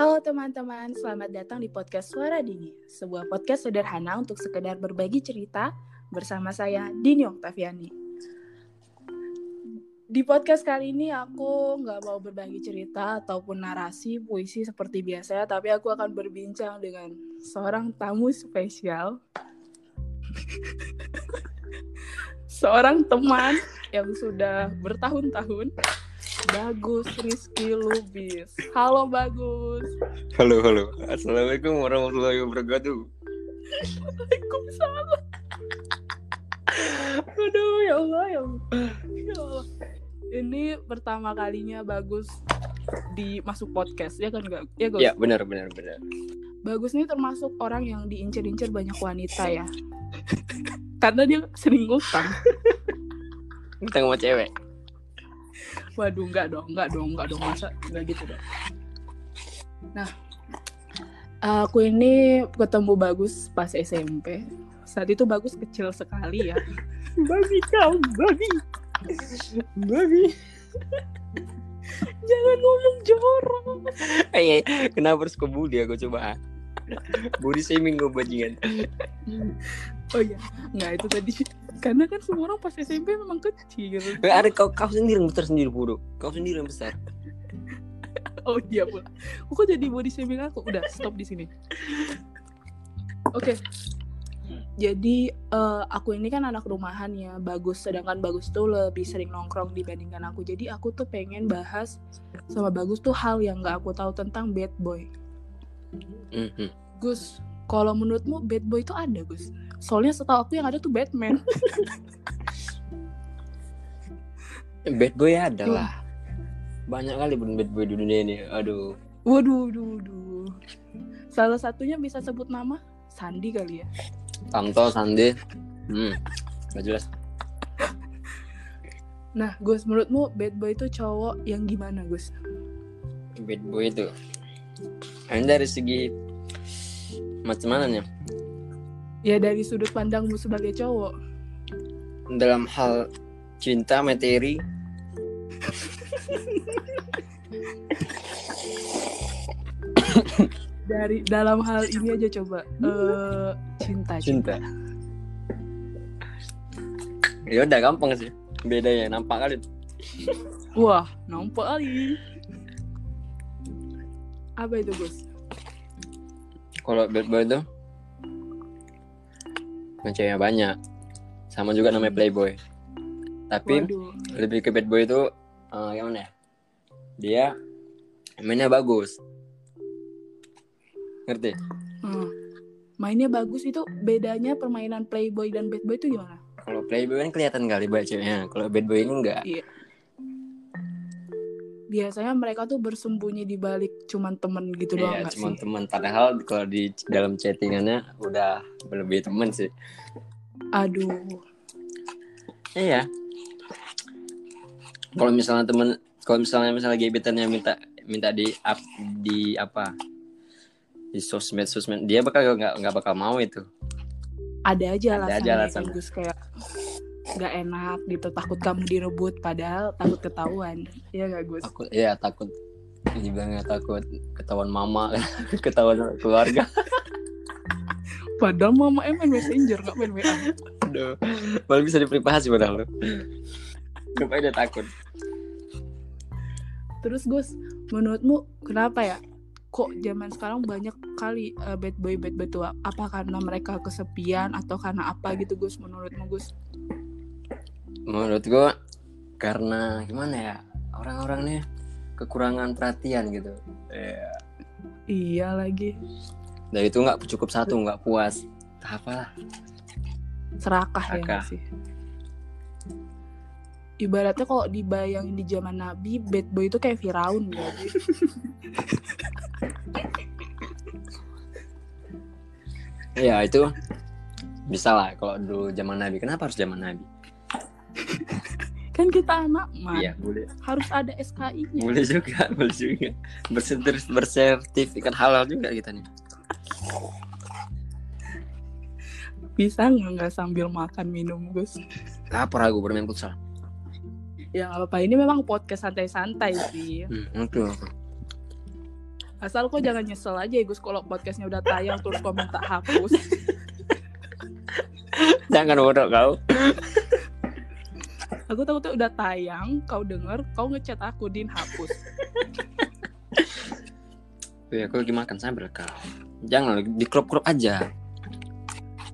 Halo teman-teman, selamat datang di podcast Suara Dini, sebuah podcast sederhana untuk sekedar berbagi cerita bersama saya Dini Oktaviani. Di podcast kali ini aku nggak mau berbagi cerita ataupun narasi puisi seperti biasa, tapi aku akan berbincang dengan seorang tamu spesial, seorang teman yang sudah bertahun-tahun Bagus Rizky Lubis. Halo Bagus. Halo, halo. Assalamualaikum warahmatullahi wabarakatuh. Waalaikumsalam. Aduh, ya Allah, ya Allah. Ya Allah. Ini pertama kalinya Bagus di masuk podcast ya kan enggak? Ya, Gus? Ya, benar, benar, benar. Bagus ini termasuk orang yang diincer-incer banyak wanita ya. Karena dia sering ngutang. Kita sama cewek. Waduh, enggak dong, enggak dong, enggak dong masa enggak gitu dong. Nah, aku ini ketemu Bagus pas SMP. Saat itu Bagus kecil sekali ya. babi kau, babi. Babi. Jangan ngomong jorok. Eh, kenapa harus kebuli aku coba? Body shaming gue bajingan. Oh iya, nggak itu tadi. Karena kan semua orang pas SMP memang kecil. Eh, ada kau kau sendiri yang besar sendiri bodoh. Kau sendiri yang besar. Oh iya pula. Kok jadi body shaming aku? Udah stop di sini. Oke. Jadi eh, aku ini kan anak rumahan ya, bagus. Sedangkan bagus tuh lebih sering nongkrong dibandingkan aku. Jadi aku tuh pengen bahas sama bagus tuh hal yang nggak aku tahu tentang bad boy. Mhm. Gus, kalau menurutmu bad boy itu ada Gus? Soalnya setahu aku yang ada tuh Batman. Bad boy ada lah. Banyak kali pun bad boy di dunia ini. Aduh. Waduh, waduh, waduh. Salah satunya bisa sebut nama Sandi kali ya. Tamto, Sandi. Hmm. Gak jelas. Nah, Gus, menurutmu bad boy itu cowok yang gimana, Gus? Bad boy itu. Ini dari segi macam mana nih? Ya dari sudut pandangmu sebagai cowok. Dalam hal cinta, materi, Dari dalam hal ini aja coba eh cinta. cinta. Ya udah gampang sih. Bedanya nampak kali. Wah, nampak kali. Apa itu, Gus? Kalau bad boy itu ceweknya banyak. Sama juga namanya playboy. Tapi Waduh. lebih ke bad boy itu eh, gimana ya? Dia mainnya bagus. Ngerti? Hmm. Mainnya bagus itu bedanya permainan playboy dan bad boy itu gimana? Kalau playboy kan kelihatan kali banyak ceweknya. Kalau bad boy ini enggak. Biasanya mereka tuh bersembunyi di balik cuman temen gitu doang Iya, nggak cuma sih? teman. Padahal kalau di dalam chattingannya udah lebih temen sih. Aduh. Iya. Kalau misalnya temen, kalau misalnya misalnya gebetannya minta minta di up di apa di sosmed sosmed dia bakal nggak nggak bakal mau itu. Ada aja Ada alasannya aja. Gus kayak nggak enak gitu takut kamu direbut padahal takut ketahuan Iya gak Gus? Takut, iya takut. Dibilangnya takut ketahuan mama, ketahuan keluarga. Padahal mama em main messenger nggak main WA. Aduh, malah bisa diprivasi padahal. Kenapa dia takut? Terus Gus, menurutmu kenapa ya? Kok zaman sekarang banyak kali uh, bad boy bad boy tua? Apa karena mereka kesepian atau karena apa gitu Gus? Menurutmu Gus? Menurut gua karena gimana ya orang-orang nih kekurangan perhatian gitu. Ya, Iya lagi dari itu nggak cukup satu nggak puas. Apalah. serakah ya Serakah. nggak sih. Ibaratnya kalau dibayangin di zaman Nabi, bad boy itu kayak Firaun gitu. Ya itu bisa lah kalau dulu zaman Nabi. Kenapa harus zaman Nabi? Kan kita anak Iya boleh. harus ada SKI-nya. Boleh juga, boleh juga. Bersertif, bersertifikat halal juga kita nih. Bisa nggak nggak sambil makan minum Gus? Lapar aku bermain futsal. Ya nggak apa-apa. Ini memang podcast santai-santai sih. Hmm. Asal kok jangan nyesel aja ya Gus kalau podcastnya udah tayang terus kau minta hapus. Jangan bodoh kau. Aku takutnya udah tayang, kau denger, kau ngechat aku din hapus. Ya, aku lagi makan sambil kau. Jangan di crop crop aja.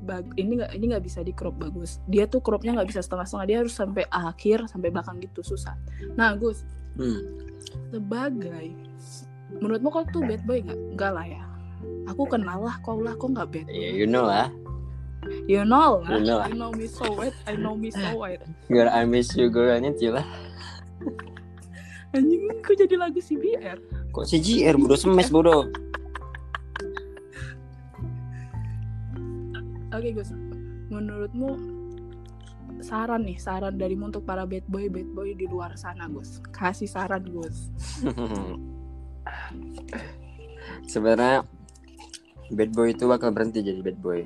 Bag ini nggak ini nggak bisa di crop bagus. Dia tuh cropnya nggak bisa setengah-setengah, dia harus sampai akhir sampai belakang gitu susah. Nah Gus, Hmm. sebagai menurutmu kau tuh bad boy nggak? Enggak lah ya. Aku kenal lah kau lah, kau nggak bad. Ya, you know lah. You know lah. You know. I know me so well. I know me so well. Girl, I miss you, girl. Ini lah. Anjing, kok jadi lagu CBR? Kok CGR bodoh semes bodoh. Oke Gus, menurutmu saran nih, saran darimu untuk para bad boy, bad boy di luar sana Gus. Kasih saran Gus. Sebenarnya bad boy itu bakal berhenti jadi bad boy.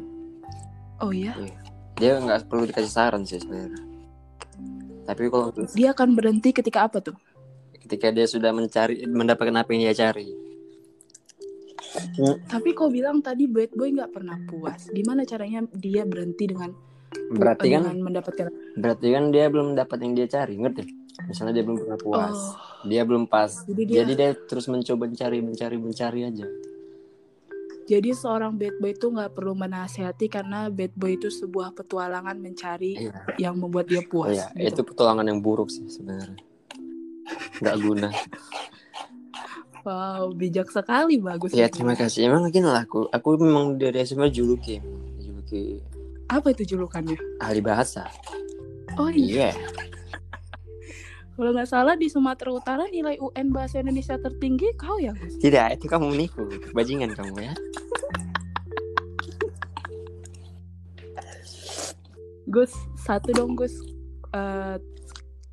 Oh iya? Dia nggak perlu dikasih saran sih sebenarnya. Tapi kalau Dia akan berhenti ketika apa tuh? ketika dia sudah mencari mendapatkan apa yang dia cari. Tapi kau bilang tadi bad boy nggak pernah puas. Gimana caranya dia berhenti dengan Berarti kan dengan mendapatkan berarti kan dia belum dapat yang dia cari, ngerti? Misalnya dia belum pernah puas. Oh, Dia belum pas. jadi dia Jadi dia terus mencoba mencari, mencari, mencari aja. Jadi seorang bad boy itu nggak perlu menasehati karena bad boy itu sebuah petualangan mencari Iya. yang membuat dia puas. Iya, gitu. itu petualangan yang buruk sih sebenarnya. Nggak guna. Wow, bijak sekali bagus. Ya terima kasih. Emang gini lah aku. Aku memang dari SMA juluki. Juluki Apa itu julukannya? ahli bahasa. Oh iya. Iya. Kalau nggak salah di Sumatera Utara nilai UN bahasa Indonesia tertinggi kau ya Gus? Tidak, itu kamu menipu. Bajingan kamu ya. Gus satu dong Gus Eh,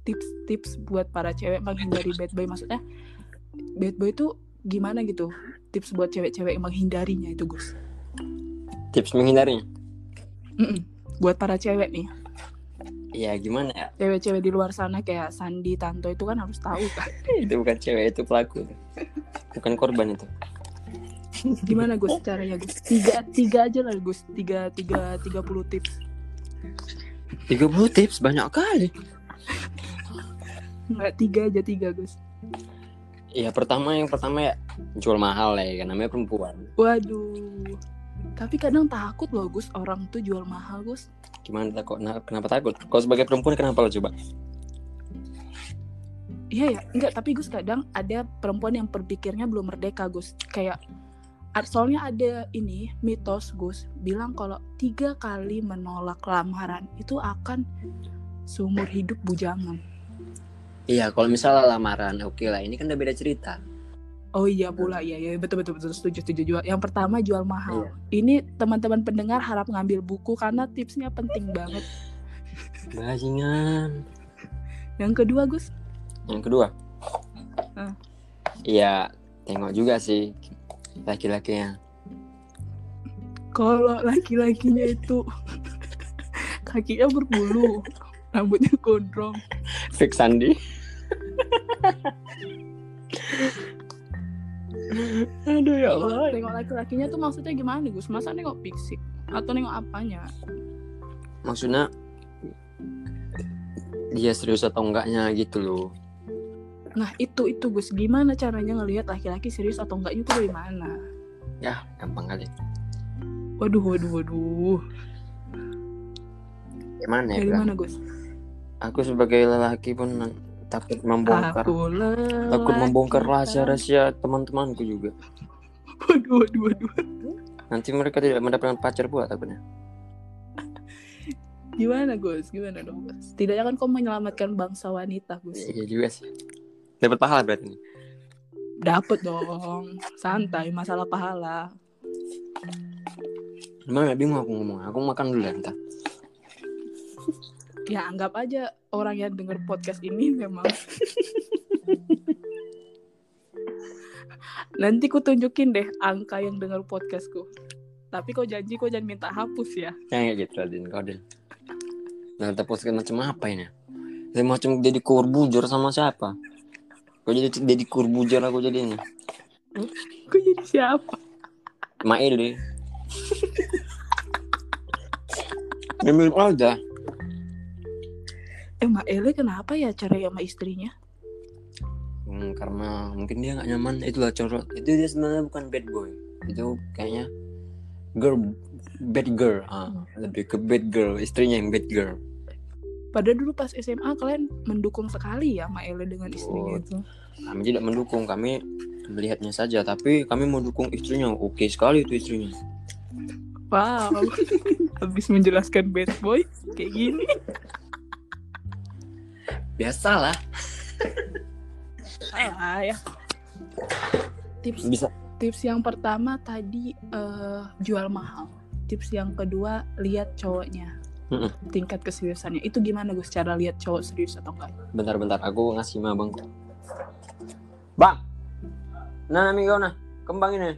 tips-tips buat para cewek menghindari bad boy maksudnya bad boy itu gimana gitu tips buat cewek-cewek yang menghindarinya itu Gus Tips menghindarinya. Mm-mm. buat para cewek nih Ya gimana ya? cewek-cewek di luar sana kayak Sandi Tanto itu kan harus tahu kan Itu bukan cewek, itu pelaku. Bukan korban itu. gimana Gus caranya Gus tiga tiga aja lah Gus tiga tiga tiga puluh tips 30 tips banyak kali. nggak tiga aja tiga Gus Ya pertama yang pertama ya jual mahal lah ya kan namanya perempuan. waduh tapi kadang takut loh Gus orang tuh jual mahal Gus Gimana takut? Nah, kenapa takut? Kalau sebagai perempuan kenapa lo coba? Iya ya, enggak tapi Gus kadang ada perempuan yang berpikirnya belum merdeka Gus. Kayak soalnya ada ini mitos Gus bilang kalau tiga kali menolak lamaran itu akan seumur hidup bujangan. Iya, kalau misalnya lamaran, oke lah. Ini kan udah beda cerita. Oh iya pula iya ya betul betul betul setuju setuju jual. Yang pertama jual mahal. Iya. Ini teman-teman pendengar harap ngambil buku karena tipsnya penting banget. Bajingan. Yang kedua Gus, Yang kedua, Ah. Iya, tengok juga sih laki-lakinya. kalau laki-lakinya itu kakinya berbulu, rambutnya gondrong. Fix Sandi. Aduh ya Allah. Tengok laki-lakinya tuh maksudnya gimana Gus? Masa nengok fisik atau nengok apanya? Maksudnya dia serius atau enggaknya gitu loh. Nah itu itu Gus, gimana caranya ngelihat laki-laki serius atau enggaknya itu dari mana? Ya, gampang kali. Waduh waduh waduh. Gimana ya? Dari mana Gus? Aku sebagai lelaki pun takut membongkar Aku takut membongkar rahasia-rahasia teman-temanku juga. Waduh waduh waduh. Nanti mereka tidak mendapatkan pacar buat takutnya. Gimana Gus? Gimana dong Gus? Tidaknya kan kau menyelamatkan bangsa wanita Gus? Iya juga sih. Dapat pahala berarti nih. Dapet dong. Santai masalah pahala. Emang ya bingung aku ngomong. Aku makan dulu ya entah. Ya anggap aja orang yang denger podcast ini memang Nanti ku tunjukin deh angka yang denger podcastku. Tapi kau janji kau jangan minta hapus ya. Kayak gitu Adin, kau Adin. Nah, kita post macam apa ini? Saya macam jadi kurbujar sama siapa? Kau jadi jadi kurbujar aku jadi ini. Gue jadi siapa? Mail deh. Memang aja. Eh, Mak Ele kenapa ya cerai sama istrinya? Hmm, karena mungkin dia nggak nyaman itulah corot itu dia sebenarnya bukan bad boy itu kayaknya girl bad girl ah, lebih ke bad girl istrinya yang bad girl Padahal dulu pas SMA kalian mendukung sekali ya Mak Ele dengan istrinya Oh. itu. kami tidak mendukung kami melihatnya saja tapi kami mau dukung istrinya oke sekali itu istrinya Wow. Habis menjelaskan bad boy kayak gini. Biasalah Ah, ya. Tips bisa tips yang pertama tadi eh, jual mahal. Tips yang kedua lihat cowoknya. Mm-mm. Tingkat keseriusannya. Itu gimana Gus cara lihat cowok serius atau enggak? bentar-bentar aku ngasih sama bangku bang nah amigo nah kembang ini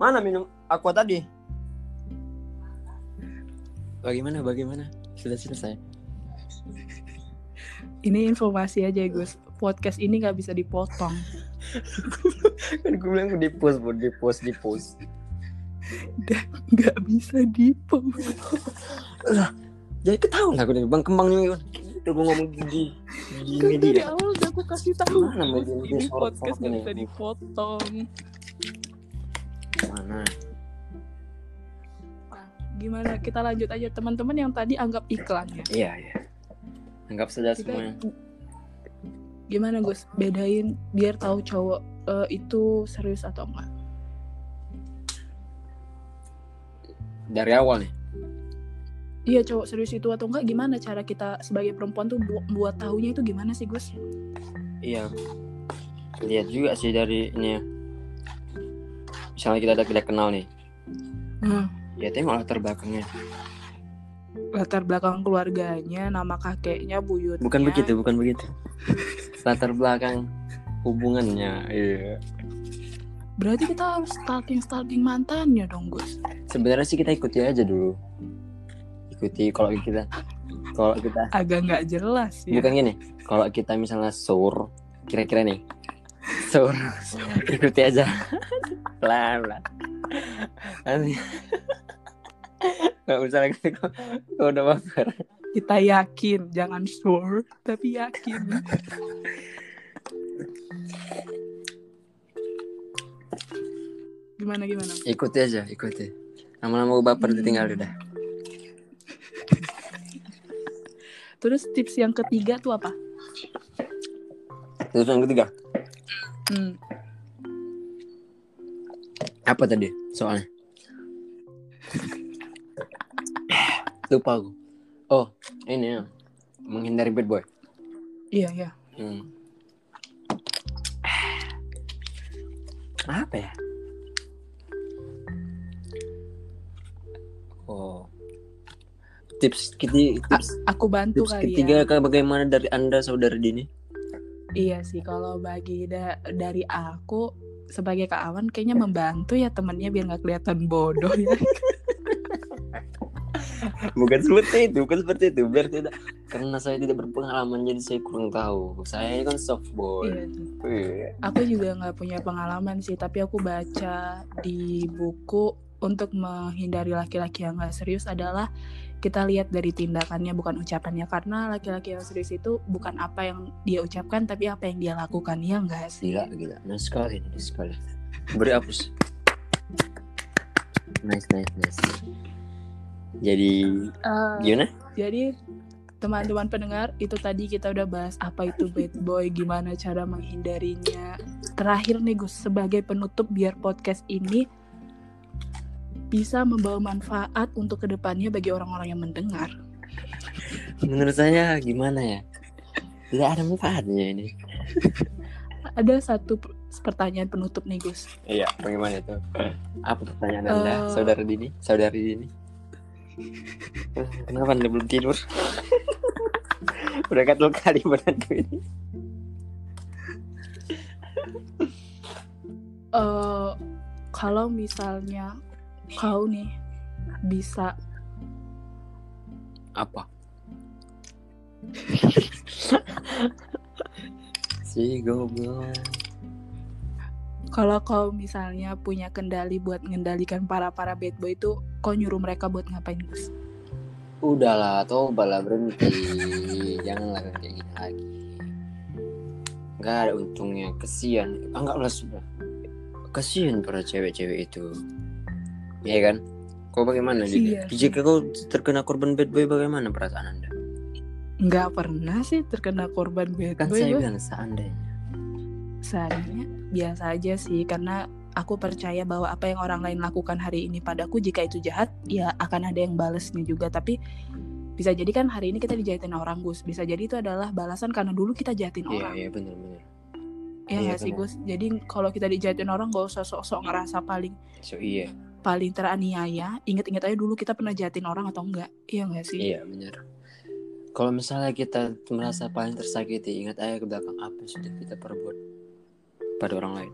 mana minum aqua tadi bagaimana bagaimana sudah selesai Ini informasi aja Gus. Podcast ini nggak bisa dipotong. kan gue bilang di post buat di post di post Nggak bisa dipost. jadi ketahuan aku nih bang kembang ini itu gue ngomong di di Kan dari awal udah aku kasih tahu. Mana Ini podcast nggak bisa dipotong. mana gimana kita lanjut aja teman-teman yang tadi anggap iklan ya. iya iya anggap saja Kita semuanya gimana Gus bedain biar tahu cowok eh, itu serius atau enggak? dari awal nih Iya cowok serius itu atau enggak gimana cara kita sebagai perempuan tuh bu- buat tahunya itu gimana sih Gus? Iya. Lihat juga sih dari ini ya. Misalnya kita tidak kenal nih. Hmm. Ya tengok latar belakangnya. Latar belakang keluarganya, nama kakeknya, buyutnya. Bukan begitu, bukan begitu. latar belakang hubungannya. Iya. Berarti kita harus stalking stalking mantannya dong Gus. Sebenarnya sih kita ikuti aja dulu. Ikuti kalau kita kalau kita Agak nggak jelas ya. bukan gini. Kalau kita misalnya sur kira-kira nih. Sur ikuti aja. Pelan pelan. Misalnya kita kok kok udah baper. Kita yakin, jangan sure, tapi yakin. gimana gimana? ikuti aja ikuti lama-lama gue baper ditinggal udah Terus tips yang ketiga tuh apa? terus yang ketiga Hmm. apa tadi soalnya lupa aku oh ini ya menghindari bad boy Iya iya. hmm. apa ya oh tips kita tips Aku bantu tips kali ketiga ya. bagaimana dari anda saudara Dini Iya sih kalau bagi da- dari aku sebagai Kak Awan kayaknya membantu ya temennya biar nggak kelihatan bodoh ya. bukan seperti itu bukan seperti itu. Biar tidak karena saya tidak berpengalaman jadi saya kurang tahu. Saya kan soft boy iya. Iya. Aku juga nggak punya pengalaman sih, tapi aku baca di buku untuk menghindari laki-laki yang nggak serius adalah kita lihat dari tindakannya bukan ucapannya. Karena laki-laki yang serius itu bukan apa yang dia ucapkan tapi apa yang dia lakukan. Ya enggak sih? Gila gila. Nice sekali nice sekali. Beri hapus. Nice nice nice jadi Eh, gimana? jadi teman-teman pendengar itu tadi kita udah bahas apa itu bad boy gimana cara menghindarinya. Terakhir nih Gus sebagai penutup biar podcast ini bisa membawa manfaat untuk ke depannya bagi orang-orang yang mendengar. Menurut saya gimana ya? Tidak ada manfaatnya ini. Ada satu pertanyaan penutup nih Gus. Iya bagaimana itu? Apa pertanyaan anda Eh. saudara Dini? Saudari Dini kenapa anda belum tidur? Udah gatel kali badanku ini. Eh kalau misalnya kau nih bisa apa? Si goblok. Kalau kau misalnya punya kendali buat mengendalikan para para bad boy itu, kau nyuruh mereka buat ngapain Gus? udahlah toba lah berhenti. Jangan lakukan kayak gini lagi. Nggak ada untungnya. Kesian. Anggaplah sudah kasihan para cewek-cewek itu. Ya kan? Kau bagaimana Iya. Jika kau terkena korban bad boy bagaimana perasaan anda? Nggak pernah sih terkena korban bad kan boy. saya Gus. bilang seandainya. Seandainya biasa aja sih. Karena aku percaya bahwa apa yang orang lain lakukan hari ini padaku jika itu jahat ya akan ada yang balesnya juga. Tapi bisa jadi kan hari ini kita dijahatin orang Gus. Bisa jadi itu adalah balasan karena dulu kita jahatin iya orang. iya benar-benar ya iya, nggak sih. Gus? Jadi kalau kita dijahatin orang gak usah sok-sok ngerasa paling so iya. paling teraniaya. Inget-inget aja dulu kita pernah jahatin orang atau enggak iya nggak sih? Iya benar. Kalau misalnya kita merasa paling tersakiti ingat aja ke belakang apa yang sudah kita perbuat pada orang lain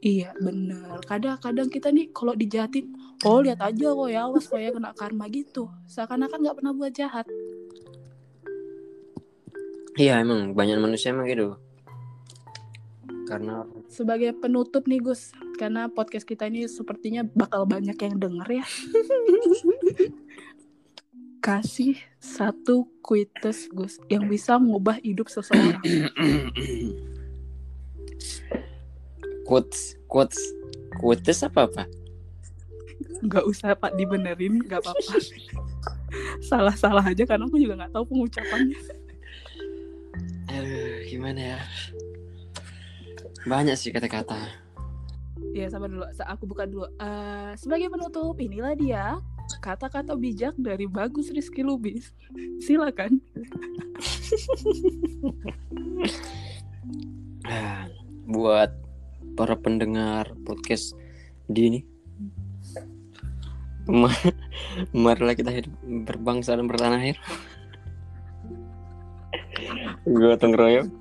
Iya bener. Kadang-kadang kita nih kalau dijahatin Oh lihat aja kok ya Awas kok ya kena karma gitu. Seakan-akan nggak pernah buat jahat. Iya emang banyak manusia emang gitu. Karena Sebagai penutup nih Gus Karena podcast kita ini sepertinya bakal banyak yang denger ya. Kasih satu quites Gus Yang bisa mengubah hidup seseorang quotes quotes quotes apa apa Nggak usah Pak dibenerin nggak apa-apa Salah-salah aja karena aku juga nggak tahu pengucapannya Aduh, gimana ya banyak sih kata-kata Ya sabar dulu, aku buka dulu. Eh, sebagai penutup, inilah dia kata-kata bijak dari Bagus Rizky Lubis. Silakan. Buat para pendengar podcast di ini. Ma- marilah kita hidup berbangsa dan bertanah air. Gotong royong.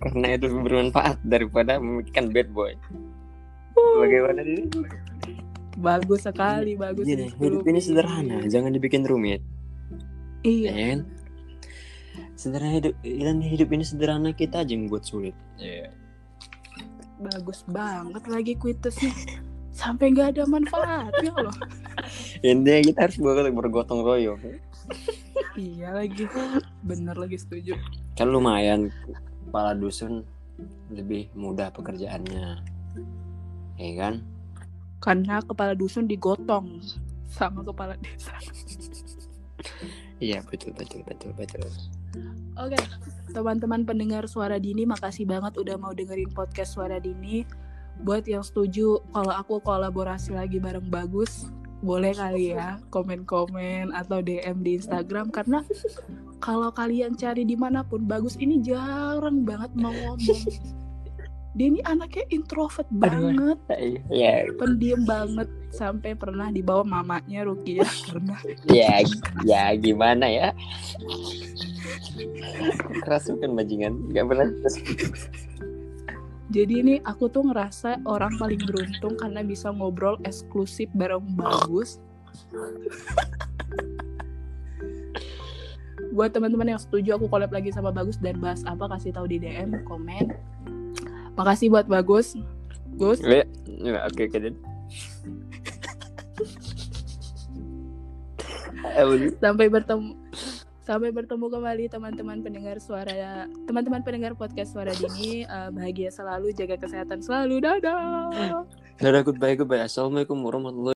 Karena itu bermanfaat daripada memikirkan bad boy. Bagaimana ini Bagus sekali, bagus Gini, Rizky hidup ini sederhana jangan dibikin rumit. Iya, ya kan? Sederhana hidup dan hidup ini sederhana kita aja yang buat sulit. Iya. Bagus banget lagi kuitesnya. Sampai nggak ada manfaatnya loh. intinya kita harus ber- bergotong royong iya lagi. Bener lagi setuju. kan lumayan kepala dusun lebih mudah pekerjaannya ya kan Karena kepala dusun digotong sama kepala desa. iya betul betul betul betul Oke, teman-teman pendengar Suara Dini, makasih banget udah mau dengerin podcast Suara Dini. Buat yang setuju kalau aku kolaborasi lagi bareng Bagus, boleh kali ya komen-komen atau DM di Instagram. Karena kalau kalian cari di mana pun Bagus ini jarang banget mau ngomong. Dia ini anaknya introvert banget, ya pendiam banget. Sampai pernah dibawa mamanya Rukia. Karena ya ya gimana ya keras bukan bajingan nggak pernah Jadi ini aku tuh ngerasa orang paling beruntung karena bisa ngobrol eksklusif bareng Bagus. Buat teman-teman yang setuju aku collab lagi sama Bagus dan bahas apa kasih tahu di DM, komen. Makasih buat Bagus. Gus, ya, ya, oke oke. Eh, sampai bertemu sampai bertemu kembali teman-teman pendengar suara teman-teman pendengar podcast suara dini. Eh, bahagia selalu jaga kesehatan selalu. Dadah. Dadah goodbye goodbye. Assalamualaikum warahmatullahi